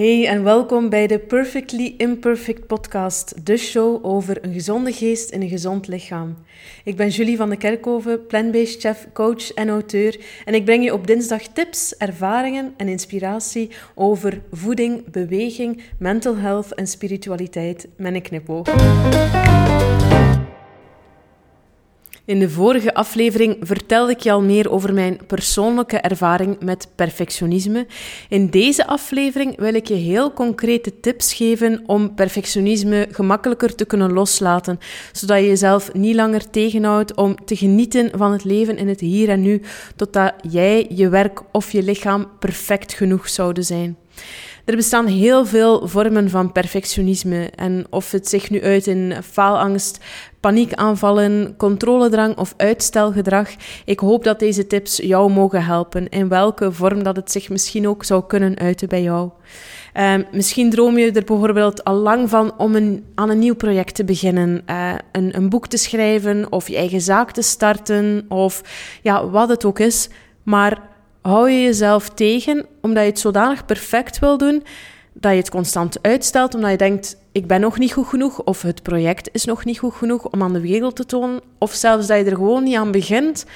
Hey en welkom bij de Perfectly Imperfect podcast, de show over een gezonde geest in een gezond lichaam. Ik ben Julie van de Kerkhoven, plant-based chef, coach en auteur en ik breng je op dinsdag tips, ervaringen en inspiratie over voeding, beweging, mental health en spiritualiteit met een knipoog. In de vorige aflevering vertelde ik je al meer over mijn persoonlijke ervaring met perfectionisme. In deze aflevering wil ik je heel concrete tips geven om perfectionisme gemakkelijker te kunnen loslaten, zodat je jezelf niet langer tegenhoudt om te genieten van het leven in het hier en nu, totdat jij, je werk of je lichaam perfect genoeg zouden zijn. Er bestaan heel veel vormen van perfectionisme. En of het zich nu uit in faalangst, paniekaanvallen, controledrang of uitstelgedrag, ik hoop dat deze tips jou mogen helpen. In welke vorm dat het zich misschien ook zou kunnen uiten bij jou. Uh, misschien droom je er bijvoorbeeld al lang van om een, aan een nieuw project te beginnen, uh, een, een boek te schrijven of je eigen zaak te starten of ja, wat het ook is. Maar hou je jezelf tegen omdat je het zodanig perfect wil doen dat je het constant uitstelt omdat je denkt ik ben nog niet goed genoeg of het project is nog niet goed genoeg om aan de wereld te tonen of zelfs dat je er gewoon niet aan begint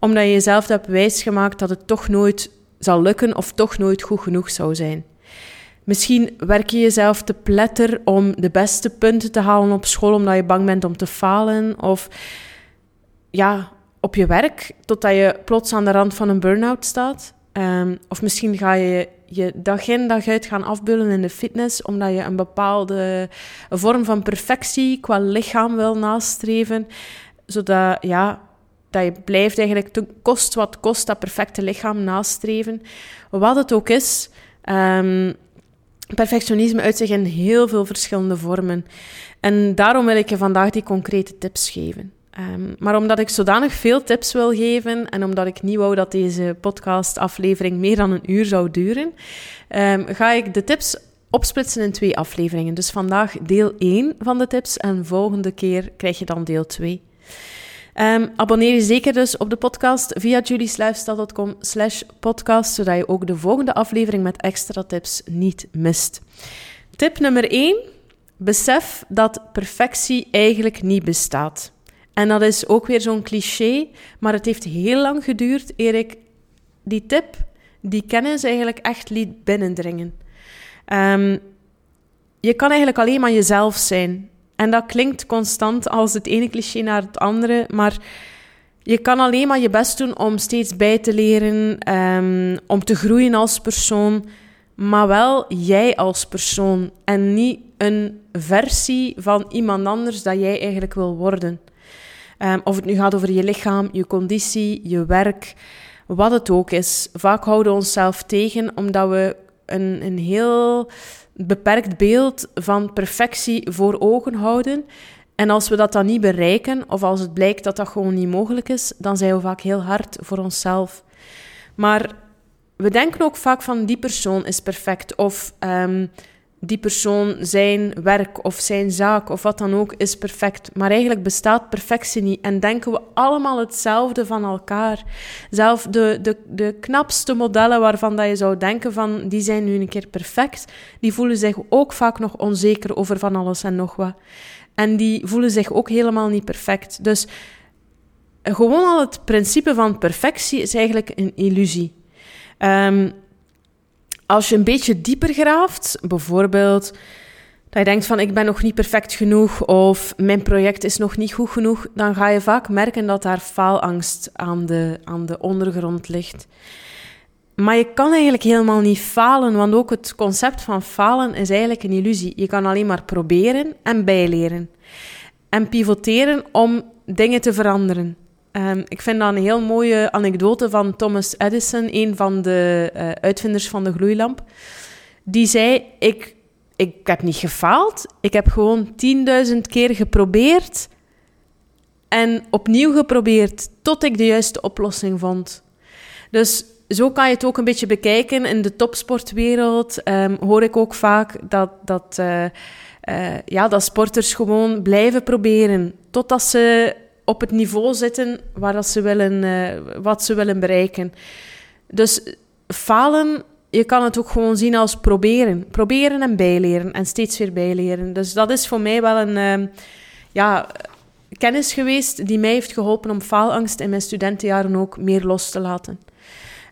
omdat je jezelf hebt wijsgemaakt dat het toch nooit zal lukken of toch nooit goed genoeg zou zijn. Misschien werk je jezelf te pletter om de beste punten te halen op school omdat je bang bent om te falen of ja, op je werk totdat je plots aan de rand van een burn-out staat. Um, of misschien ga je je dag in dag uit gaan afbullen in de fitness, omdat je een bepaalde vorm van perfectie qua lichaam wil nastreven, zodat ja, dat je blijft eigenlijk te kost wat kost dat perfecte lichaam nastreven. Wat het ook is, um, perfectionisme uit zich in heel veel verschillende vormen. En daarom wil ik je vandaag die concrete tips geven. Um, maar omdat ik zodanig veel tips wil geven en omdat ik niet wou dat deze podcastaflevering meer dan een uur zou duren, um, ga ik de tips opsplitsen in twee afleveringen. Dus vandaag deel 1 van de tips en volgende keer krijg je dan deel 2. Um, ehm, abonneer je zeker dus op de podcast via juliesluifstyle.com slash podcast, zodat je ook de volgende aflevering met extra tips niet mist. Tip nummer 1. Besef dat perfectie eigenlijk niet bestaat. En dat is ook weer zo'n cliché, maar het heeft heel lang geduurd eer ik die tip, die kennis eigenlijk echt liet binnendringen. Um, je kan eigenlijk alleen maar jezelf zijn. En dat klinkt constant als het ene cliché naar het andere, maar je kan alleen maar je best doen om steeds bij te leren, um, om te groeien als persoon, maar wel jij als persoon en niet een versie van iemand anders dat jij eigenlijk wil worden. Um, of het nu gaat over je lichaam, je conditie, je werk, wat het ook is. Vaak houden we onszelf tegen omdat we een, een heel beperkt beeld van perfectie voor ogen houden. En als we dat dan niet bereiken, of als het blijkt dat dat gewoon niet mogelijk is, dan zijn we vaak heel hard voor onszelf. Maar we denken ook vaak van die persoon is perfect. Of um, die persoon, zijn werk of zijn zaak of wat dan ook is perfect. Maar eigenlijk bestaat perfectie niet en denken we allemaal hetzelfde van elkaar. Zelf de, de, de knapste modellen waarvan dat je zou denken van die zijn nu een keer perfect, die voelen zich ook vaak nog onzeker over van alles en nog wat. En die voelen zich ook helemaal niet perfect. Dus gewoon al het principe van perfectie is eigenlijk een illusie. Um, als je een beetje dieper graaft, bijvoorbeeld dat je denkt van ik ben nog niet perfect genoeg of mijn project is nog niet goed genoeg, dan ga je vaak merken dat daar faalangst aan de, aan de ondergrond ligt. Maar je kan eigenlijk helemaal niet falen, want ook het concept van falen is eigenlijk een illusie. Je kan alleen maar proberen en bijleren. En pivoteren om dingen te veranderen. Um, ik vind dat een heel mooie anekdote van Thomas Edison, een van de uh, uitvinders van de gloeilamp. Die zei: ik, ik heb niet gefaald, ik heb gewoon 10.000 keer geprobeerd en opnieuw geprobeerd tot ik de juiste oplossing vond. Dus zo kan je het ook een beetje bekijken. In de topsportwereld um, hoor ik ook vaak dat, dat, uh, uh, ja, dat sporters gewoon blijven proberen totdat ze op het niveau zitten waar dat ze willen, uh, wat ze willen bereiken. Dus falen, je kan het ook gewoon zien als proberen. Proberen en bijleren en steeds weer bijleren. Dus dat is voor mij wel een uh, ja, kennis geweest die mij heeft geholpen om faalangst in mijn studentenjaren ook meer los te laten.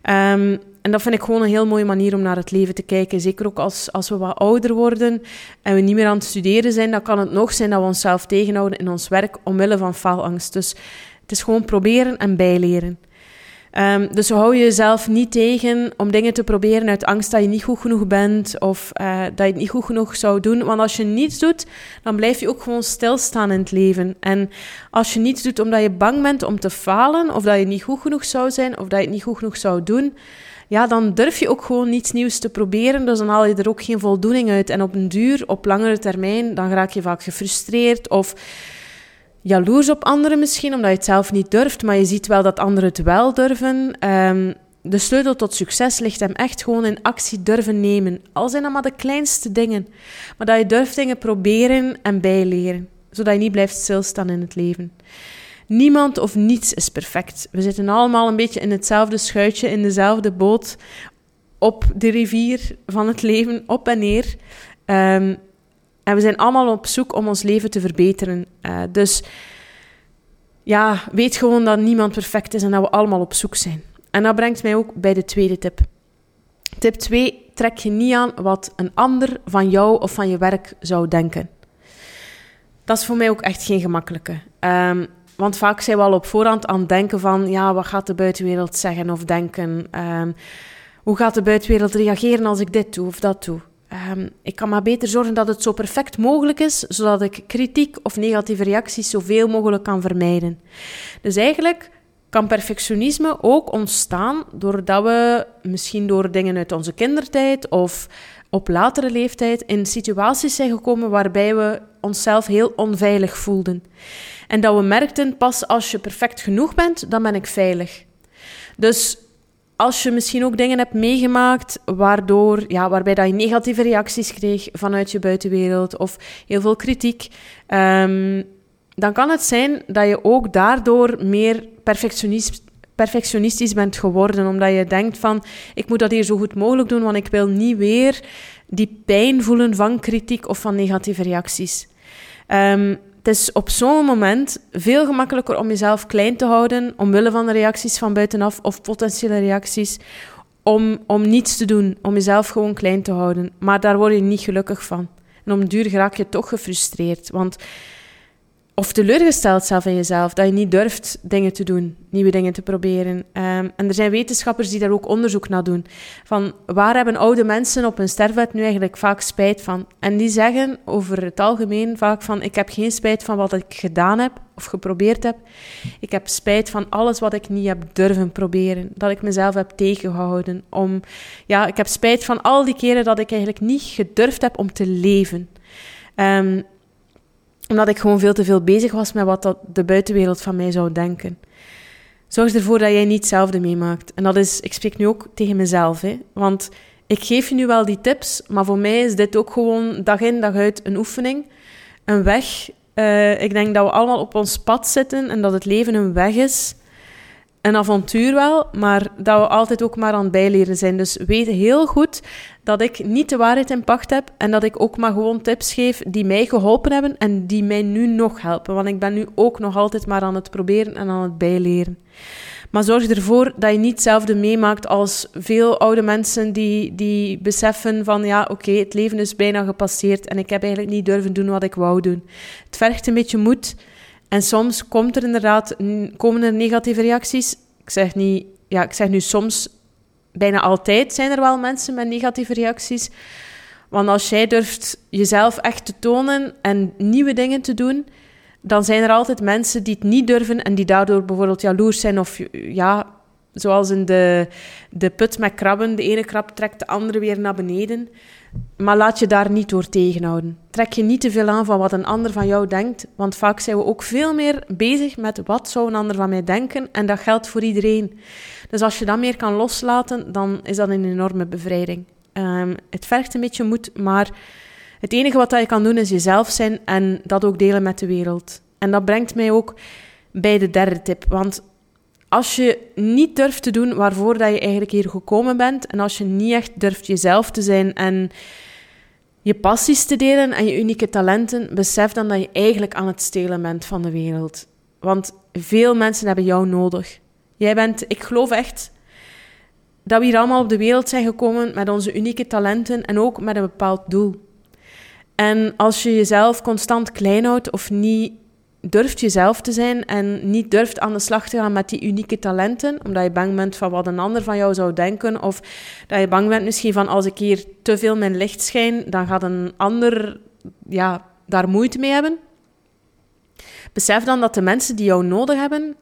Um, en dat vind ik gewoon een heel mooie manier om naar het leven te kijken. Zeker ook als, als we wat ouder worden en we niet meer aan het studeren zijn, dan kan het nog zijn dat we onszelf tegenhouden in ons werk omwille van faalangst. Dus het is gewoon proberen en bijleren. Um, dus hou je jezelf niet tegen om dingen te proberen uit angst dat je niet goed genoeg bent of uh, dat je het niet goed genoeg zou doen. Want als je niets doet, dan blijf je ook gewoon stilstaan in het leven. En als je niets doet omdat je bang bent om te falen of dat je niet goed genoeg zou zijn of dat je het niet goed genoeg zou doen, ja, dan durf je ook gewoon niets nieuws te proberen. Dus dan haal je er ook geen voldoening uit. En op een duur, op langere termijn, dan raak je vaak gefrustreerd of jaloers op anderen misschien, omdat je het zelf niet durft, maar je ziet wel dat anderen het wel durven. Um, de sleutel tot succes ligt hem echt gewoon in actie durven nemen. Al zijn dat maar de kleinste dingen. Maar dat je durft dingen proberen en bijleren, zodat je niet blijft stilstaan in het leven. Niemand of niets is perfect. We zitten allemaal een beetje in hetzelfde schuitje, in dezelfde boot, op de rivier van het leven, op en neer. Um, en we zijn allemaal op zoek om ons leven te verbeteren. Uh, dus ja, weet gewoon dat niemand perfect is en dat we allemaal op zoek zijn. En dat brengt mij ook bij de tweede tip. Tip 2: trek je niet aan wat een ander van jou of van je werk zou denken. Dat is voor mij ook echt geen gemakkelijke. Um, want vaak zijn we al op voorhand aan het denken van, ja, wat gaat de buitenwereld zeggen of denken? Um, hoe gaat de buitenwereld reageren als ik dit doe of dat doe? Um, ik kan maar beter zorgen dat het zo perfect mogelijk is, zodat ik kritiek of negatieve reacties zoveel mogelijk kan vermijden. Dus eigenlijk kan perfectionisme ook ontstaan doordat we misschien door dingen uit onze kindertijd of op latere leeftijd in situaties zijn gekomen waarbij we onszelf heel onveilig voelden. En dat we merkten, pas als je perfect genoeg bent, dan ben ik veilig. Dus als je misschien ook dingen hebt meegemaakt waardoor, ja, waarbij dat je negatieve reacties kreeg vanuit je buitenwereld of heel veel kritiek, um, dan kan het zijn dat je ook daardoor meer perfectionist, perfectionistisch bent geworden. Omdat je denkt van, ik moet dat hier zo goed mogelijk doen, want ik wil niet weer die pijn voelen van kritiek of van negatieve reacties. Um, het is op zo'n moment veel gemakkelijker om jezelf klein te houden, omwille van de reacties van buitenaf of potentiële reacties, om, om niets te doen, om jezelf gewoon klein te houden. Maar daar word je niet gelukkig van. En om duur raak je toch gefrustreerd, want of teleurgesteld zelf in jezelf, dat je niet durft dingen te doen, nieuwe dingen te proberen. Um, en er zijn wetenschappers die daar ook onderzoek naar doen. Van waar hebben oude mensen op hun sterfbed nu eigenlijk vaak spijt van? En die zeggen over het algemeen vaak van ik heb geen spijt van wat ik gedaan heb of geprobeerd heb. Ik heb spijt van alles wat ik niet heb durven proberen, dat ik mezelf heb tegengehouden. Om, ja, ik heb spijt van al die keren dat ik eigenlijk niet gedurfd heb om te leven. Um, omdat ik gewoon veel te veel bezig was met wat de buitenwereld van mij zou denken. Zorg ervoor dat jij niet hetzelfde meemaakt. En dat is, ik spreek nu ook tegen mezelf, hè. Want ik geef je nu wel die tips, maar voor mij is dit ook gewoon dag in, dag uit een oefening. Een weg. Uh, ik denk dat we allemaal op ons pad zitten en dat het leven een weg is een avontuur wel, maar dat we altijd ook maar aan het bijleren zijn. Dus weet heel goed dat ik niet de waarheid in pacht heb en dat ik ook maar gewoon tips geef die mij geholpen hebben en die mij nu nog helpen. Want ik ben nu ook nog altijd maar aan het proberen en aan het bijleren. Maar zorg ervoor dat je niet hetzelfde meemaakt als veel oude mensen die, die beseffen van ja, oké, het leven is bijna gepasseerd en ik heb eigenlijk niet durven doen wat ik wou doen. Het vergt een beetje moed. En soms komt er inderdaad, komen er negatieve reacties. Ik zeg, niet, ja, ik zeg nu soms, bijna altijd zijn er wel mensen met negatieve reacties. Want als jij durft jezelf echt te tonen en nieuwe dingen te doen, dan zijn er altijd mensen die het niet durven en die daardoor bijvoorbeeld jaloers zijn of ja, zoals in de, de put met krabben. De ene krab trekt de andere weer naar beneden. Maar laat je daar niet door tegenhouden. Trek je niet te veel aan van wat een ander van jou denkt, want vaak zijn we ook veel meer bezig met wat zou een ander van mij denken en dat geldt voor iedereen. Dus als je dat meer kan loslaten, dan is dat een enorme bevrijding. Um, het vergt een beetje moed, maar het enige wat je kan doen is jezelf zijn en dat ook delen met de wereld. En dat brengt mij ook bij de derde tip. Want als je niet durft te doen waarvoor dat je eigenlijk hier gekomen bent, en als je niet echt durft jezelf te zijn en je passies te delen en je unieke talenten, besef dan dat je eigenlijk aan het stelen bent van de wereld. Want veel mensen hebben jou nodig. Jij bent, ik geloof echt, dat we hier allemaal op de wereld zijn gekomen met onze unieke talenten en ook met een bepaald doel. En als je jezelf constant klein houdt of niet durft jezelf te zijn en niet durft aan de slag te gaan met die unieke talenten, omdat je bang bent van wat een ander van jou zou denken, of dat je bang bent misschien van als ik hier te veel mijn licht schijn, dan gaat een ander ja, daar moeite mee hebben. Besef dan dat de mensen die jou nodig hebben,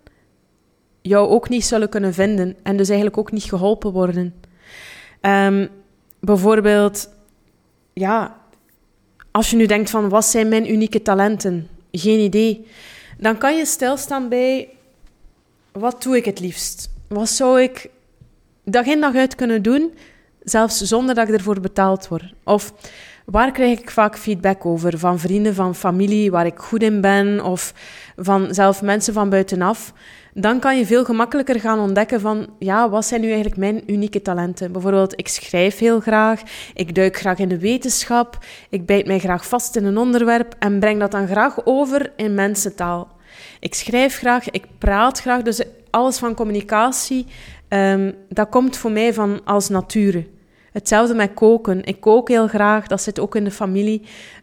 jou ook niet zullen kunnen vinden en dus eigenlijk ook niet geholpen worden. Um, bijvoorbeeld, ja, als je nu denkt van wat zijn mijn unieke talenten? Geen idee. Dan kan je stilstaan bij wat doe ik het liefst? Wat zou ik dag in dag uit kunnen doen, zelfs zonder dat ik ervoor betaald word? Of waar krijg ik vaak feedback over? Van vrienden, van familie, waar ik goed in ben, of van zelf mensen van buitenaf dan kan je veel gemakkelijker gaan ontdekken van, ja, wat zijn nu eigenlijk mijn unieke talenten? Bijvoorbeeld, ik schrijf heel graag, ik duik graag in de wetenschap, ik bijt mij graag vast in een onderwerp en breng dat dan graag over in mensentaal. Ik schrijf graag, ik praat graag, dus alles van communicatie, um, dat komt voor mij van als nature. Hetzelfde met koken. Ik kook heel graag, dat zit ook in de familie.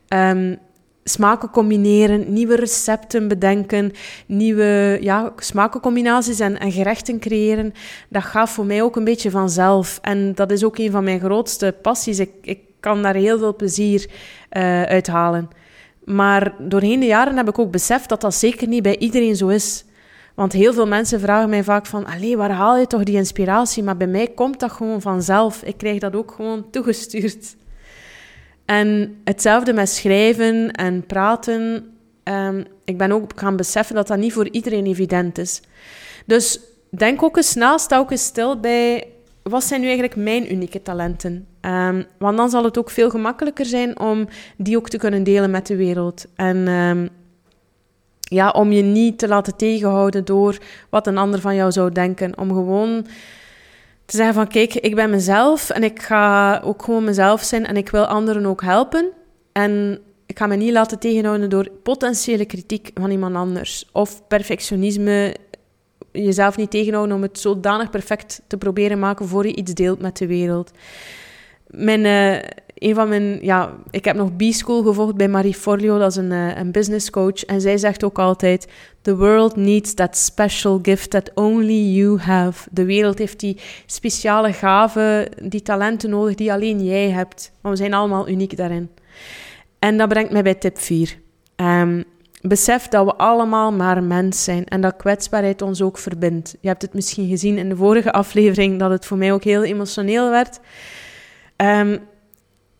Um, smaken combineren, nieuwe recepten bedenken, nieuwe ja, smakencombinaties en, en gerechten creëren. Dat gaat voor mij ook een beetje vanzelf. En dat is ook een van mijn grootste passies. Ik, ik kan daar heel veel plezier uh, uit halen. Maar doorheen de jaren heb ik ook beseft dat dat zeker niet bij iedereen zo is. Want heel veel mensen vragen mij vaak van, allee, waar haal je toch die inspiratie? Maar bij mij komt dat gewoon vanzelf. Ik krijg dat ook gewoon toegestuurd. En hetzelfde met schrijven en praten. Um, ik ben ook gaan beseffen dat dat niet voor iedereen evident is. Dus denk ook eens na, sta ook eens stil bij wat zijn nu eigenlijk mijn unieke talenten? Um, want dan zal het ook veel gemakkelijker zijn om die ook te kunnen delen met de wereld. En um, ja, om je niet te laten tegenhouden door wat een ander van jou zou denken. Om gewoon te zeggen van kijk, ik ben mezelf en ik ga ook gewoon mezelf zijn en ik wil anderen ook helpen. En ik ga me niet laten tegenhouden door potentiële kritiek van iemand anders. Of perfectionisme, jezelf niet tegenhouden om het zodanig perfect te proberen maken voor je iets deelt met de wereld. Mijn, uh, een van mijn, ja, ik heb nog B-School gevolgd bij Marie Forleo, dat is een, uh, een business coach. En zij zegt ook altijd: The world needs that special gift that only you have. De wereld heeft die speciale gaven, die talenten nodig die alleen jij hebt. Maar we zijn allemaal uniek daarin. En dat brengt mij bij tip 4. Um, ehm, besef dat we allemaal maar mens zijn en dat kwetsbaarheid ons ook verbindt. Je hebt het misschien gezien in de vorige aflevering dat het voor mij ook heel emotioneel werd. Um,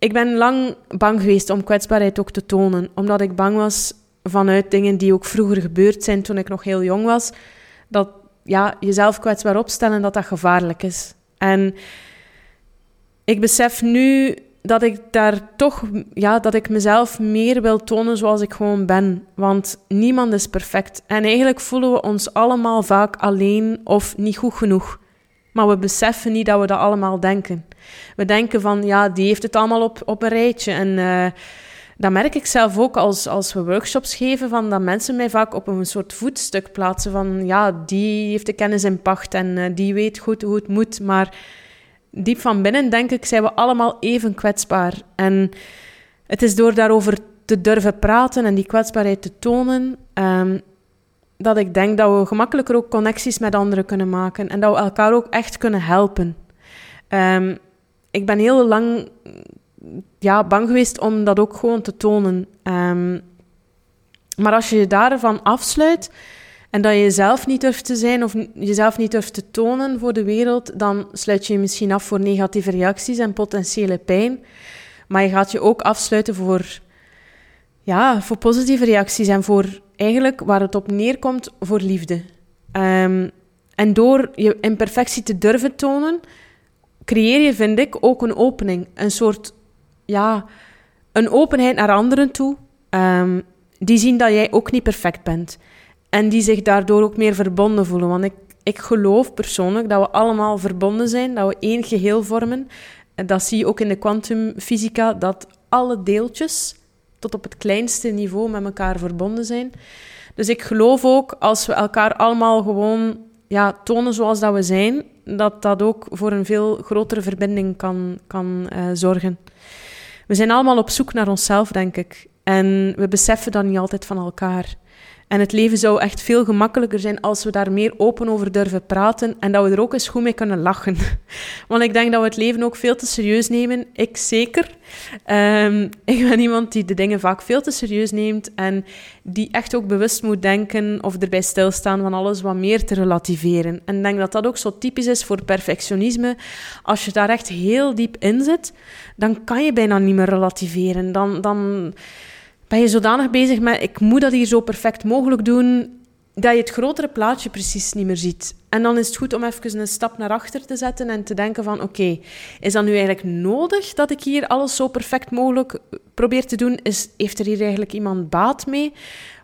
ik ben lang bang geweest om kwetsbaarheid ook te tonen, omdat ik bang was vanuit dingen die ook vroeger gebeurd zijn toen ik nog heel jong was, dat ja, jezelf kwetsbaar opstellen, dat dat gevaarlijk is. En ik besef nu dat ik daar toch, ja, dat ik mezelf meer wil tonen zoals ik gewoon ben. Want niemand is perfect. En eigenlijk voelen we ons allemaal vaak alleen of niet goed genoeg. Maar we beseffen niet dat we dat allemaal denken. We denken van, ja, die heeft het allemaal op, op een rijtje. En uh, dat merk ik zelf ook als, als we workshops geven, van dat mensen mij vaak op een soort voetstuk plaatsen van, ja, die heeft de kennis in pacht en uh, die weet goed hoe het moet. Maar diep van binnen, denk ik, zijn we allemaal even kwetsbaar. En het is door daarover te durven praten en die kwetsbaarheid te tonen, um, dat ik denk dat we gemakkelijker ook connecties met anderen kunnen maken en dat we elkaar ook echt kunnen helpen. Um, ik ben heel lang ja, bang geweest om dat ook gewoon te tonen. Um, maar als je je daarvan afsluit en dat je jezelf niet durft te zijn of jezelf niet durft te tonen voor de wereld, dan sluit je je misschien af voor negatieve reacties en potentiële pijn. Maar je gaat je ook afsluiten voor, ja, voor positieve reacties en voor eigenlijk waar het op neerkomt voor liefde. Um, en door je imperfectie te durven tonen, creëer je, vind ik, ook een opening. Een soort, ja, een openheid naar anderen toe. Um, die zien dat jij ook niet perfect bent. En die zich daardoor ook meer verbonden voelen. Want ik, ik geloof persoonlijk dat we allemaal verbonden zijn, dat we één geheel vormen. En dat zie je ook in de kwantumfysica, dat alle deeltjes tot op het kleinste niveau met elkaar verbonden zijn. Dus ik geloof ook, als we elkaar allemaal gewoon ja, tonen zoals dat we zijn, dat dat ook voor een veel grotere verbinding kan, kan uh, zorgen. We zijn allemaal op zoek naar onszelf, denk ik. En we beseffen dat niet altijd van elkaar. En het leven zou echt veel gemakkelijker zijn als we daar meer open over durven praten en dat we er ook eens goed mee kunnen lachen. Want ik denk dat we het leven ook veel te serieus nemen. Ik zeker. Um, ik ben iemand die de dingen vaak veel te serieus neemt en die echt ook bewust moet denken of erbij stilstaan van alles wat meer te relativeren. En ik denk dat dat ook zo typisch is voor perfectionisme. Als je daar echt heel diep in zit, dan kan je bijna niet meer relativeren. Dan... dan ben je zodanig bezig met ik moet dat hier zo perfect mogelijk doen, dat je het grotere plaatje precies niet meer ziet. En dan is het goed om even een stap naar achter te zetten en te denken van oké, is dat nu eigenlijk nodig dat ik hier alles zo perfect mogelijk probeer te doen? Is, heeft er hier eigenlijk iemand baat mee?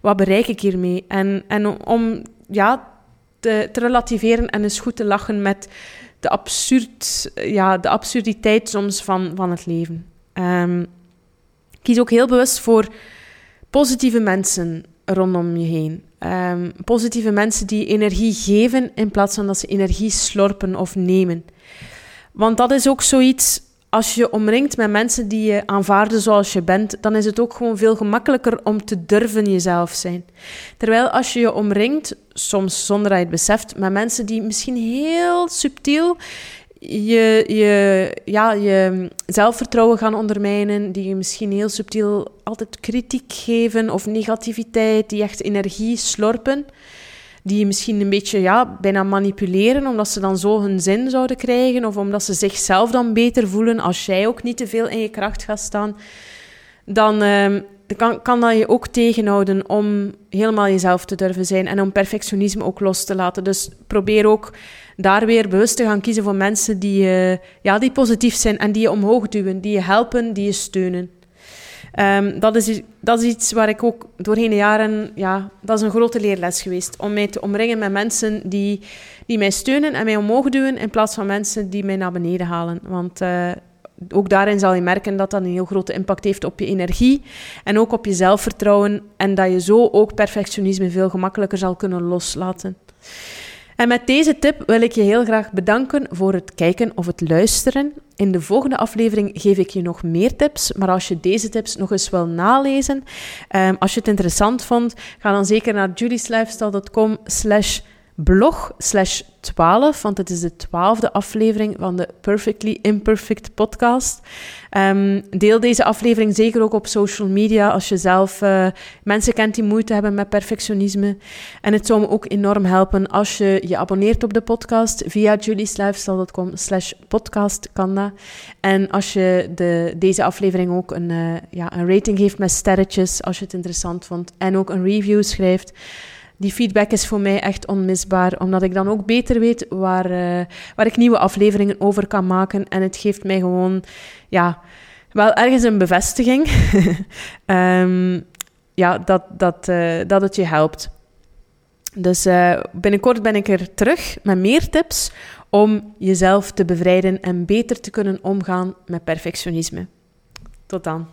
Wat bereik ik hiermee? En, en om ja, te, relativeren en eens goed te lachen met de, absurd, ja, de absurditeit soms van, van het leven. Um, kies ook heel bewust voor positieve mensen rondom je heen. Um, positieve mensen die energie geven in plaats van dat ze energie slorpen of nemen. Want dat is ook zoiets, als je omringt met mensen die je aanvaarden zoals je bent, dan is het ook gewoon veel gemakkelijker om te durven jezelf zijn. Terwijl als je je omringt, soms zonder dat je het beseft, met mensen die misschien heel subtiel je, je, ja, je zelfvertrouwen gaan ondermijnen, die je misschien heel subtiel altijd kritiek geven of negativiteit, die echt energie slorpen, die je misschien een beetje ja, bijna manipuleren, omdat ze dan zo hun zin zouden krijgen, of omdat ze zichzelf dan beter voelen als jij ook niet te veel in je kracht gaat staan, dan uh, kan, kan dat je ook tegenhouden om helemaal jezelf te durven zijn en om perfectionisme ook los te laten. Dus probeer ook daar weer bewust te gaan kiezen voor mensen die, uh, ja, die positief zijn en die je omhoog duwen, die je helpen, die je steunen. Um, dat, is, dat is iets waar ik ook doorheen de jaren, ja, dat is een grote leerles geweest. Om mij te omringen met mensen die, die mij steunen en mij omhoog duwen, in plaats van mensen die mij naar beneden halen. Want uh, ook daarin zal je merken dat dat een heel grote impact heeft op je energie en ook op je zelfvertrouwen. En dat je zo ook perfectionisme veel gemakkelijker zal kunnen loslaten. En met deze tip wil ik je heel graag bedanken voor het kijken of het luisteren. In de volgende aflevering geef ik je nog meer tips, maar als je deze tips nog eens wil nalezen, um, als je het interessant vond, ga dan zeker naar julieslifestyle.com slash blog slash 12, want het is de twaalfde aflevering van de Perfectly Imperfect podcast. Um, deel deze aflevering zeker ook op social media als je zelf uh, mensen kent die moeite hebben met perfectionisme. En het zou me ook enorm helpen als je je abonneert op de podcast via julieslifestyle.com slash podcast kan En als je de, deze aflevering ook een, uh, ja, een rating geeft met sterretjes als je het interessant vond en ook een review schrijft die feedback is voor mij echt onmisbaar, omdat ik dan ook beter weet waar, uh, waar ik nieuwe afleveringen over kan maken. En het geeft mij gewoon, ja, wel ergens een bevestiging. um, ja, dat, dat, uh, dat het je helpt. Dus uh, binnenkort ben ik er terug met meer tips om jezelf te bevrijden en beter te kunnen omgaan met perfectionisme. Tot dan.